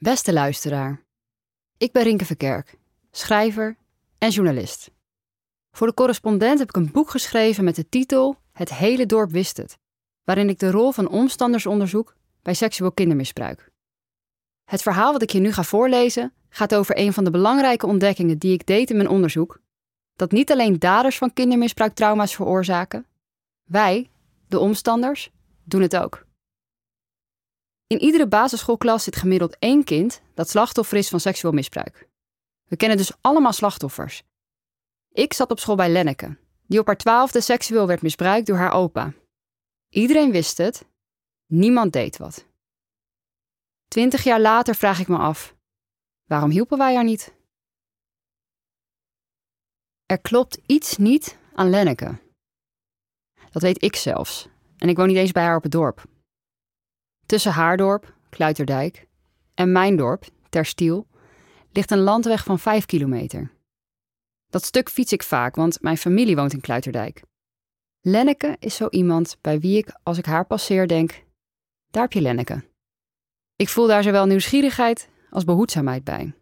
Beste luisteraar, ik ben Rinke Verkerk, schrijver en journalist. Voor de correspondent heb ik een boek geschreven met de titel Het hele dorp wist het, waarin ik de rol van omstanders onderzoek bij seksueel kindermisbruik. Het verhaal wat ik je nu ga voorlezen gaat over een van de belangrijke ontdekkingen die ik deed in mijn onderzoek: dat niet alleen daders van kindermisbruiktrauma's veroorzaken, wij, de omstanders, doen het ook. In iedere basisschoolklas zit gemiddeld één kind dat slachtoffer is van seksueel misbruik. We kennen dus allemaal slachtoffers. Ik zat op school bij Lenneke, die op haar twaalfde seksueel werd misbruikt door haar opa. Iedereen wist het, niemand deed wat. Twintig jaar later vraag ik me af: waarom hielpen wij haar niet? Er klopt iets niet aan Lenneke. Dat weet ik zelfs, en ik woon niet eens bij haar op het dorp. Tussen haar dorp, Kluiterdijk, en mijn dorp, Terstiel, ligt een landweg van 5 kilometer. Dat stuk fiets ik vaak, want mijn familie woont in Kluiterdijk. Lenneke is zo iemand bij wie ik, als ik haar passeer, denk: daar heb je Lenneke. Ik voel daar zowel nieuwsgierigheid als behoedzaamheid bij.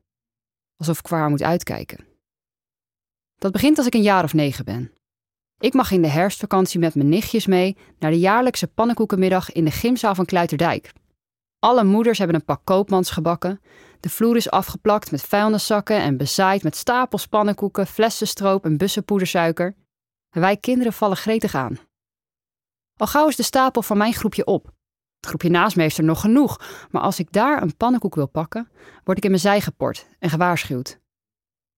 Alsof ik voor haar moet uitkijken. Dat begint als ik een jaar of negen ben. Ik mag in de herfstvakantie met mijn nichtjes mee naar de jaarlijkse pannenkoekenmiddag in de gymzaal van Kluiterdijk. Alle moeders hebben een pak koopmans gebakken. De vloer is afgeplakt met vuilniszakken en bezaaid met stapels pannenkoeken, flessenstroop en bussen poedersuiker. Wij kinderen vallen gretig aan. Al gauw is de stapel van mijn groepje op. Het groepje naast me heeft er nog genoeg, maar als ik daar een pannenkoek wil pakken, word ik in mijn zij geport en gewaarschuwd.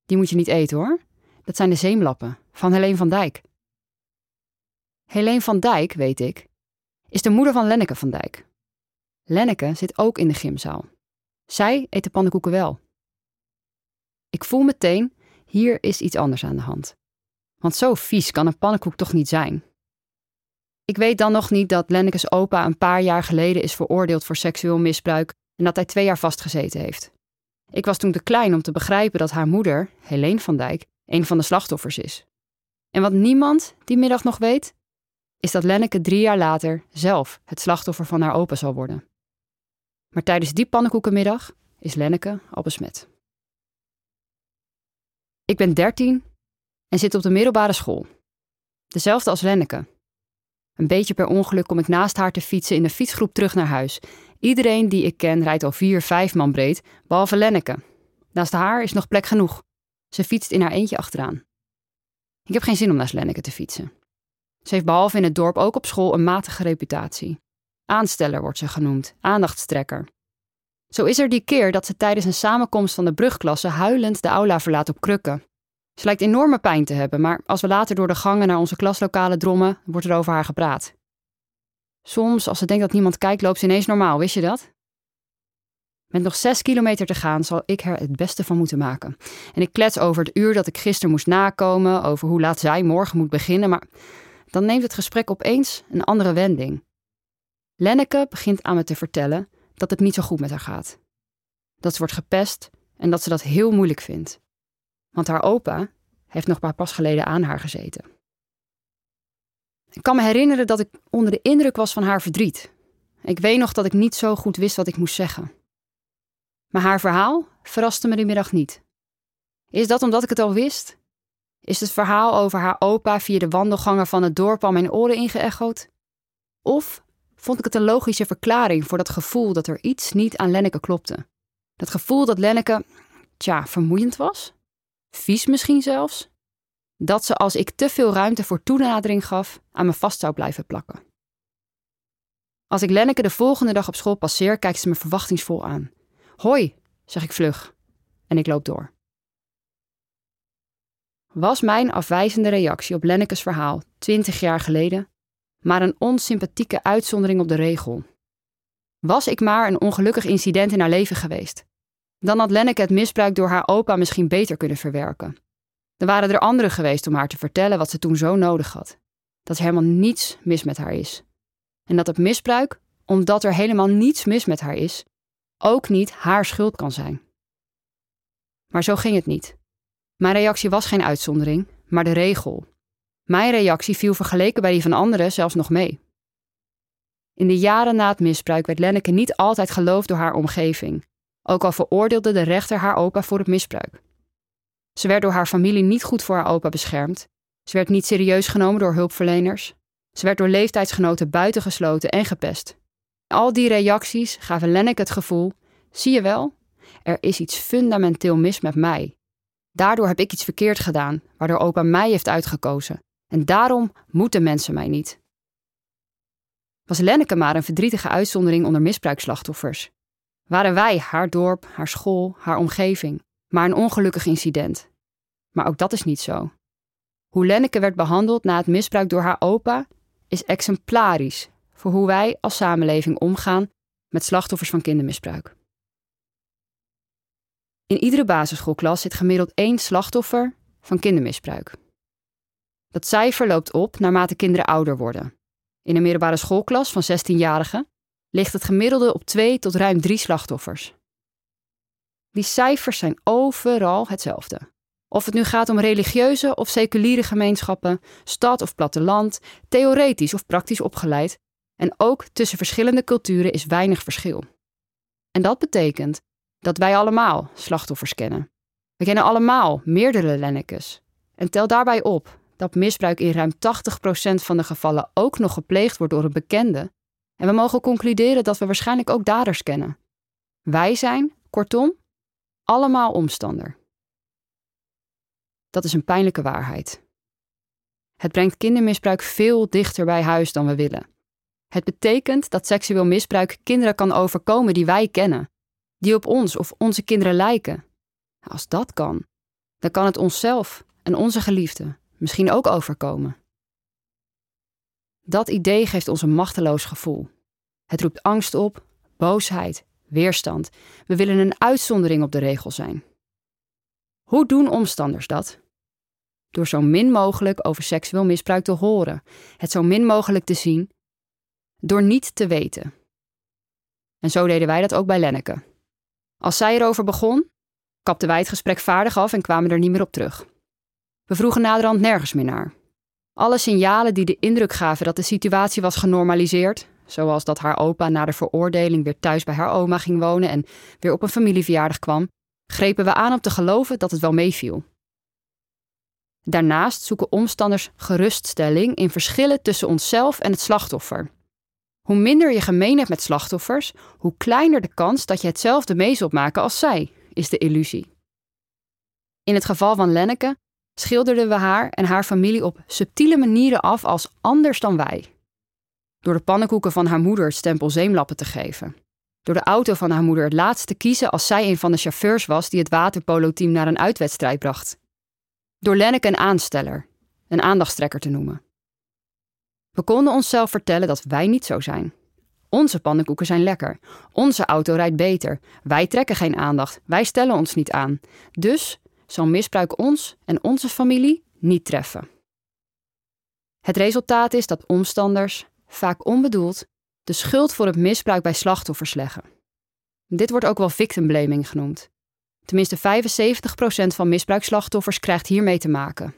Die moet je niet eten hoor. Dat zijn de zeemlappen van Helene van Dijk. Helene van Dijk, weet ik, is de moeder van Lenneke van Dijk. Lenneke zit ook in de gymzaal. Zij eet de pannenkoeken wel. Ik voel meteen, hier is iets anders aan de hand. Want zo vies kan een pannenkoek toch niet zijn? Ik weet dan nog niet dat Lenneke's opa een paar jaar geleden is veroordeeld voor seksueel misbruik en dat hij twee jaar vastgezeten heeft. Ik was toen te klein om te begrijpen dat haar moeder, Helene van Dijk, een van de slachtoffers is. En wat niemand die middag nog weet, is dat Lenneke drie jaar later zelf het slachtoffer van haar opa zal worden. Maar tijdens die pannenkoekenmiddag is Lenneke al besmet. Ik ben dertien en zit op de middelbare school. Dezelfde als Lenneke. Een beetje per ongeluk kom ik naast haar te fietsen in de fietsgroep terug naar huis. Iedereen die ik ken rijdt al vier, vijf man breed, behalve Lenneke. Naast haar is nog plek genoeg. Ze fietst in haar eentje achteraan. Ik heb geen zin om naast Lenneke te fietsen. Ze heeft behalve in het dorp ook op school een matige reputatie. Aansteller wordt ze genoemd, aandachtstrekker. Zo is er die keer dat ze tijdens een samenkomst van de brugklasse huilend de aula verlaat op krukken. Ze lijkt enorme pijn te hebben, maar als we later door de gangen naar onze klaslokalen drommen, wordt er over haar gepraat. Soms, als ze denkt dat niemand kijkt, loopt ze ineens normaal, wist je dat? Met nog zes kilometer te gaan zal ik er het beste van moeten maken. En ik klets over het uur dat ik gisteren moest nakomen, over hoe laat zij morgen moet beginnen, maar dan neemt het gesprek opeens een andere wending. Lenneke begint aan me te vertellen dat het niet zo goed met haar gaat. Dat ze wordt gepest en dat ze dat heel moeilijk vindt. Want haar opa heeft nog maar pas geleden aan haar gezeten. Ik kan me herinneren dat ik onder de indruk was van haar verdriet. Ik weet nog dat ik niet zo goed wist wat ik moest zeggen. Maar haar verhaal verraste me die middag niet. Is dat omdat ik het al wist? Is het verhaal over haar opa via de wandelgangen van het dorp al mijn oren ingeëchoed? Of vond ik het een logische verklaring voor dat gevoel dat er iets niet aan Lenneke klopte? Dat gevoel dat Lenneke, tja, vermoeiend was? Vies misschien zelfs? Dat ze als ik te veel ruimte voor toenadering gaf, aan me vast zou blijven plakken. Als ik Lenneke de volgende dag op school passeer, kijkt ze me verwachtingsvol aan. Hoi, zeg ik vlug. En ik loop door. Was mijn afwijzende reactie op Lenneke's verhaal, twintig jaar geleden, maar een onsympathieke uitzondering op de regel? Was ik maar een ongelukkig incident in haar leven geweest? Dan had Lenneke het misbruik door haar opa misschien beter kunnen verwerken. Er waren er anderen geweest om haar te vertellen wat ze toen zo nodig had. Dat er helemaal niets mis met haar is. En dat het misbruik, omdat er helemaal niets mis met haar is, ook niet haar schuld kan zijn. Maar zo ging het niet. Mijn reactie was geen uitzondering, maar de regel. Mijn reactie viel vergeleken bij die van anderen zelfs nog mee. In de jaren na het misbruik werd Lenneke niet altijd geloofd door haar omgeving. ook al veroordeelde de rechter haar opa voor het misbruik. Ze werd door haar familie niet goed voor haar opa beschermd. Ze werd niet serieus genomen door hulpverleners. Ze werd door leeftijdsgenoten buitengesloten en gepest. Al die reacties gaven Lenneke het gevoel: zie je wel, er is iets fundamenteel mis met mij. Daardoor heb ik iets verkeerd gedaan, waardoor opa mij heeft uitgekozen. En daarom moeten mensen mij niet. Was Lenneke maar een verdrietige uitzondering onder misbruikslachtoffers? Waren wij, haar dorp, haar school, haar omgeving, maar een ongelukkig incident? Maar ook dat is niet zo. Hoe Lenneke werd behandeld na het misbruik door haar opa is exemplarisch voor hoe wij als samenleving omgaan met slachtoffers van kindermisbruik. In iedere basisschoolklas zit gemiddeld één slachtoffer van kindermisbruik. Dat cijfer loopt op naarmate kinderen ouder worden. In een middelbare schoolklas van 16-jarigen ligt het gemiddelde op twee tot ruim drie slachtoffers. Die cijfers zijn overal hetzelfde. Of het nu gaat om religieuze of seculiere gemeenschappen, stad of platteland, theoretisch of praktisch opgeleid, en ook tussen verschillende culturen is weinig verschil. En dat betekent dat wij allemaal slachtoffers kennen. We kennen allemaal meerdere Lennekes. En tel daarbij op dat misbruik in ruim 80% van de gevallen ook nog gepleegd wordt door een bekende. En we mogen concluderen dat we waarschijnlijk ook daders kennen. Wij zijn, kortom, allemaal omstander. Dat is een pijnlijke waarheid. Het brengt kindermisbruik veel dichter bij huis dan we willen. Het betekent dat seksueel misbruik kinderen kan overkomen die wij kennen, die op ons of onze kinderen lijken. Als dat kan, dan kan het onszelf en onze geliefden misschien ook overkomen. Dat idee geeft ons een machteloos gevoel. Het roept angst op, boosheid, weerstand. We willen een uitzondering op de regel zijn. Hoe doen omstanders dat? Door zo min mogelijk over seksueel misbruik te horen, het zo min mogelijk te zien, door niet te weten. En zo deden wij dat ook bij Lenneke. Als zij erover begon, kapten wij het gesprek vaardig af en kwamen er niet meer op terug. We vroegen naderhand nergens meer naar. Alle signalen die de indruk gaven dat de situatie was genormaliseerd, zoals dat haar opa na de veroordeling weer thuis bij haar oma ging wonen en weer op een familieverjaardag kwam, grepen we aan om te geloven dat het wel meeviel. Daarnaast zoeken omstanders geruststelling in verschillen tussen onszelf en het slachtoffer. Hoe minder je gemeen hebt met slachtoffers, hoe kleiner de kans dat je hetzelfde mee zult maken als zij, is de illusie. In het geval van Lenneke schilderden we haar en haar familie op subtiele manieren af als anders dan wij. Door de pannenkoeken van haar moeder het stempel zeemlappen te geven. Door de auto van haar moeder het laatst te kiezen als zij een van de chauffeurs was die het waterpolo-team naar een uitwedstrijd bracht. Door Lenneke een aansteller, een aandachtstrekker te noemen. We konden onszelf vertellen dat wij niet zo zijn. Onze pannenkoeken zijn lekker. Onze auto rijdt beter. Wij trekken geen aandacht. Wij stellen ons niet aan. Dus zal misbruik ons en onze familie niet treffen. Het resultaat is dat omstanders, vaak onbedoeld, de schuld voor het misbruik bij slachtoffers leggen. Dit wordt ook wel victim blaming genoemd. Tenminste 75% van misbruikslachtoffers krijgt hiermee te maken.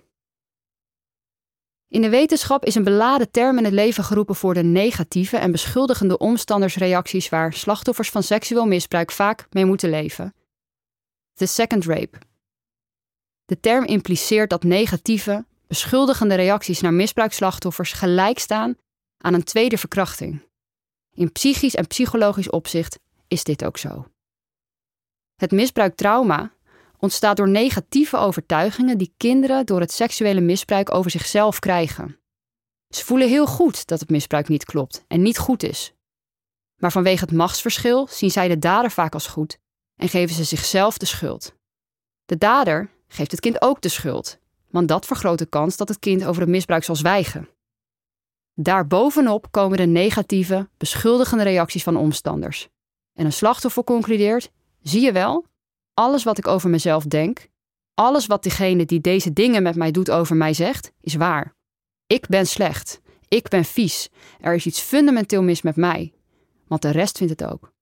In de wetenschap is een beladen term in het leven geroepen voor de negatieve en beschuldigende omstandersreacties waar slachtoffers van seksueel misbruik vaak mee moeten leven. The second rape. De term impliceert dat negatieve, beschuldigende reacties naar misbruikslachtoffers gelijk staan aan een tweede verkrachting. In psychisch en psychologisch opzicht is dit ook zo. Het misbruiktrauma ontstaat door negatieve overtuigingen die kinderen door het seksuele misbruik over zichzelf krijgen. Ze voelen heel goed dat het misbruik niet klopt en niet goed is. Maar vanwege het machtsverschil zien zij de dader vaak als goed en geven ze zichzelf de schuld. De dader geeft het kind ook de schuld, want dat vergroot de kans dat het kind over het misbruik zal zwijgen. Daarbovenop komen de negatieve, beschuldigende reacties van omstanders. En een slachtoffer concludeert: zie je wel, alles wat ik over mezelf denk, alles wat diegene die deze dingen met mij doet over mij zegt, is waar. Ik ben slecht. Ik ben vies. Er is iets fundamenteel mis met mij. Want de rest vindt het ook.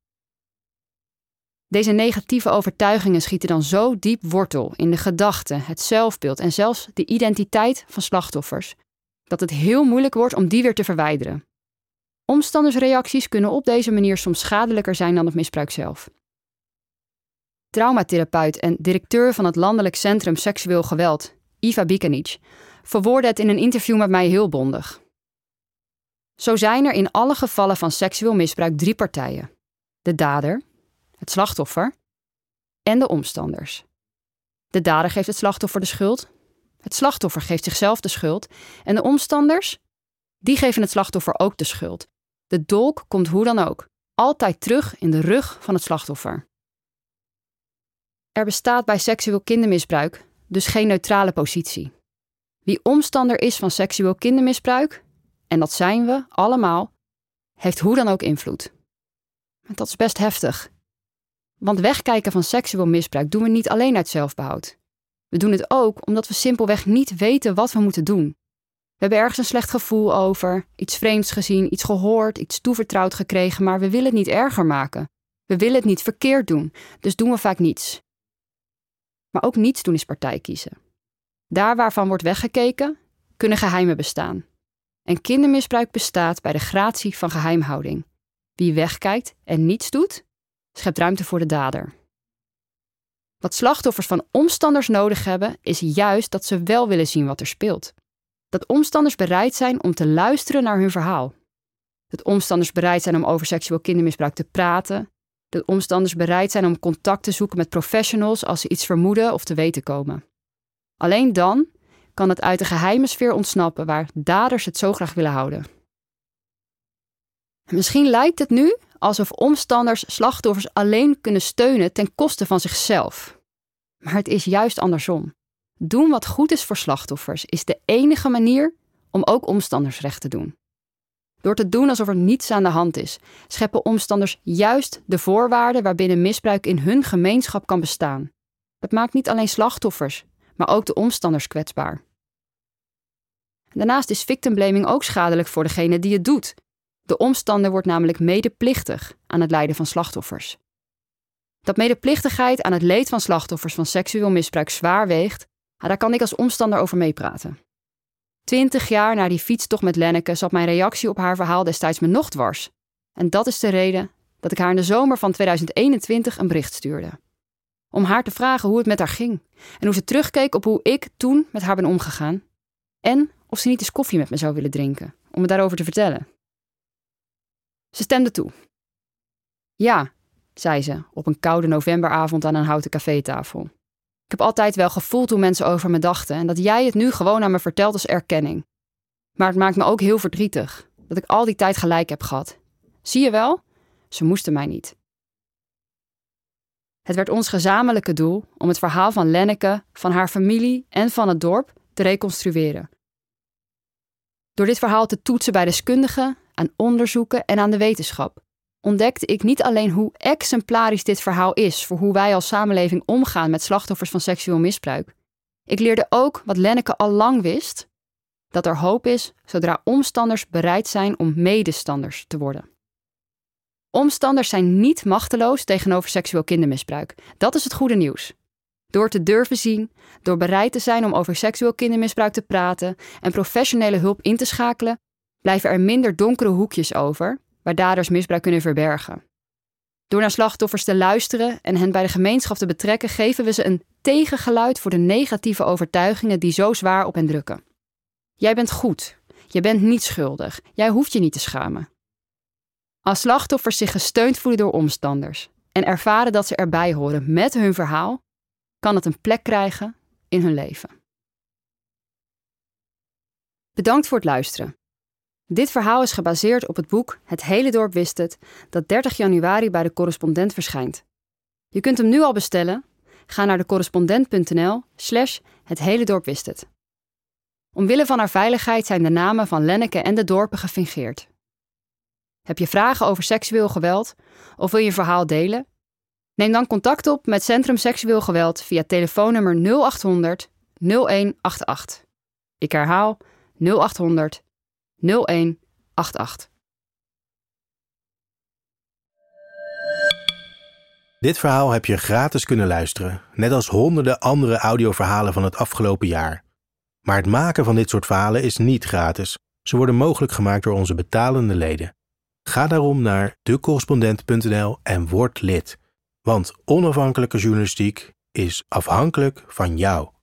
Deze negatieve overtuigingen schieten dan zo diep wortel in de gedachten, het zelfbeeld en zelfs de identiteit van slachtoffers, dat het heel moeilijk wordt om die weer te verwijderen. Omstandersreacties kunnen op deze manier soms schadelijker zijn dan het misbruik zelf. Traumatherapeut en directeur van het Landelijk Centrum Seksueel Geweld, Iva Bikanic, verwoordde het in een interview met mij heel bondig. Zo zijn er in alle gevallen van seksueel misbruik drie partijen: de dader, het slachtoffer en de omstanders. De dader geeft het slachtoffer de schuld, het slachtoffer geeft zichzelf de schuld en de omstanders, die geven het slachtoffer ook de schuld. De dolk komt hoe dan ook altijd terug in de rug van het slachtoffer. Er bestaat bij seksueel kindermisbruik dus geen neutrale positie. Wie omstander is van seksueel kindermisbruik, en dat zijn we allemaal, heeft hoe dan ook invloed. dat is best heftig. Want wegkijken van seksueel misbruik doen we niet alleen uit zelfbehoud. We doen het ook omdat we simpelweg niet weten wat we moeten doen. We hebben ergens een slecht gevoel over, iets vreemds gezien, iets gehoord, iets toevertrouwd gekregen, maar we willen het niet erger maken. We willen het niet verkeerd doen, dus doen we vaak niets. Maar ook niets doen is partij kiezen. Daar waarvan wordt weggekeken, kunnen geheimen bestaan. En kindermisbruik bestaat bij de gratie van geheimhouding. Wie wegkijkt en niets doet, schept ruimte voor de dader. Wat slachtoffers van omstanders nodig hebben, is juist dat ze wel willen zien wat er speelt. Dat omstanders bereid zijn om te luisteren naar hun verhaal. Dat omstanders bereid zijn om over seksueel kindermisbruik te praten. Dat omstanders bereid zijn om contact te zoeken met professionals als ze iets vermoeden of te weten komen. Alleen dan kan het uit de geheime sfeer ontsnappen waar daders het zo graag willen houden. Misschien lijkt het nu alsof omstanders slachtoffers alleen kunnen steunen ten koste van zichzelf. Maar het is juist andersom. Doen wat goed is voor slachtoffers is de enige manier om ook omstanders recht te doen. Door te doen alsof er niets aan de hand is, scheppen omstanders juist de voorwaarden waarbinnen misbruik in hun gemeenschap kan bestaan. Het maakt niet alleen slachtoffers, maar ook de omstanders kwetsbaar. Daarnaast is victimblaming ook schadelijk voor degene die het doet. De omstander wordt namelijk medeplichtig aan het lijden van slachtoffers. Dat medeplichtigheid aan het leed van slachtoffers van seksueel misbruik zwaar weegt, daar kan ik als omstander over meepraten. Twintig jaar na die fietstocht met Lenneke zat mijn reactie op haar verhaal destijds me nog dwars. En dat is de reden dat ik haar in de zomer van 2021 een bericht stuurde. Om haar te vragen hoe het met haar ging en hoe ze terugkeek op hoe ik toen met haar ben omgegaan. En of ze niet eens koffie met me zou willen drinken, om me daarover te vertellen. Ze stemde toe. Ja, zei ze op een koude novemberavond aan een houten cafétafel. Ik heb altijd wel gevoeld hoe mensen over me dachten en dat jij het nu gewoon aan me vertelt als erkenning. Maar het maakt me ook heel verdrietig dat ik al die tijd gelijk heb gehad. Zie je wel? Ze moesten mij niet. Het werd ons gezamenlijke doel om het verhaal van Lenneke, van haar familie en van het dorp te reconstrueren. Door dit verhaal te toetsen bij deskundigen, aan onderzoeken en aan de wetenschap, ontdekte ik niet alleen hoe exemplarisch dit verhaal is voor hoe wij als samenleving omgaan met slachtoffers van seksueel misbruik. Ik leerde ook wat Lenneke al lang wist: dat er hoop is zodra omstanders bereid zijn om medestanders te worden. Omstanders zijn niet machteloos tegenover seksueel kindermisbruik. Dat is het goede nieuws. Door te durven zien, door bereid te zijn om over seksueel kindermisbruik te praten en professionele hulp in te schakelen, blijven er minder donkere hoekjes over waar daders misbruik kunnen verbergen. Door naar slachtoffers te luisteren en hen bij de gemeenschap te betrekken, geven we ze een tegengeluid voor de negatieve overtuigingen die zo zwaar op hen drukken. Jij bent goed. Je bent niet schuldig. Jij hoeft je niet te schamen. Als slachtoffers zich gesteund voelen door omstanders en ervaren dat ze erbij horen met hun verhaal, kan het een plek krijgen in hun leven. Bedankt voor het luisteren. Dit verhaal is gebaseerd op het boek Het hele dorp wist het, dat 30 januari bij de correspondent verschijnt. Je kunt hem nu al bestellen. Ga naar decorrespondent.nl slash het hele dorp wist het. Omwille van haar veiligheid zijn de namen van Lenneke en de dorpen gefingeerd. Heb je vragen over seksueel geweld of wil je verhaal delen? Neem dan contact op met Centrum Seksueel Geweld via telefoonnummer 0800 0188. Ik herhaal 0800 0188. Dit verhaal heb je gratis kunnen luisteren, net als honderden andere audioverhalen van het afgelopen jaar. Maar het maken van dit soort verhalen is niet gratis. Ze worden mogelijk gemaakt door onze betalende leden. Ga daarom naar decorrespondent.nl en word lid. Want onafhankelijke journalistiek is afhankelijk van jou.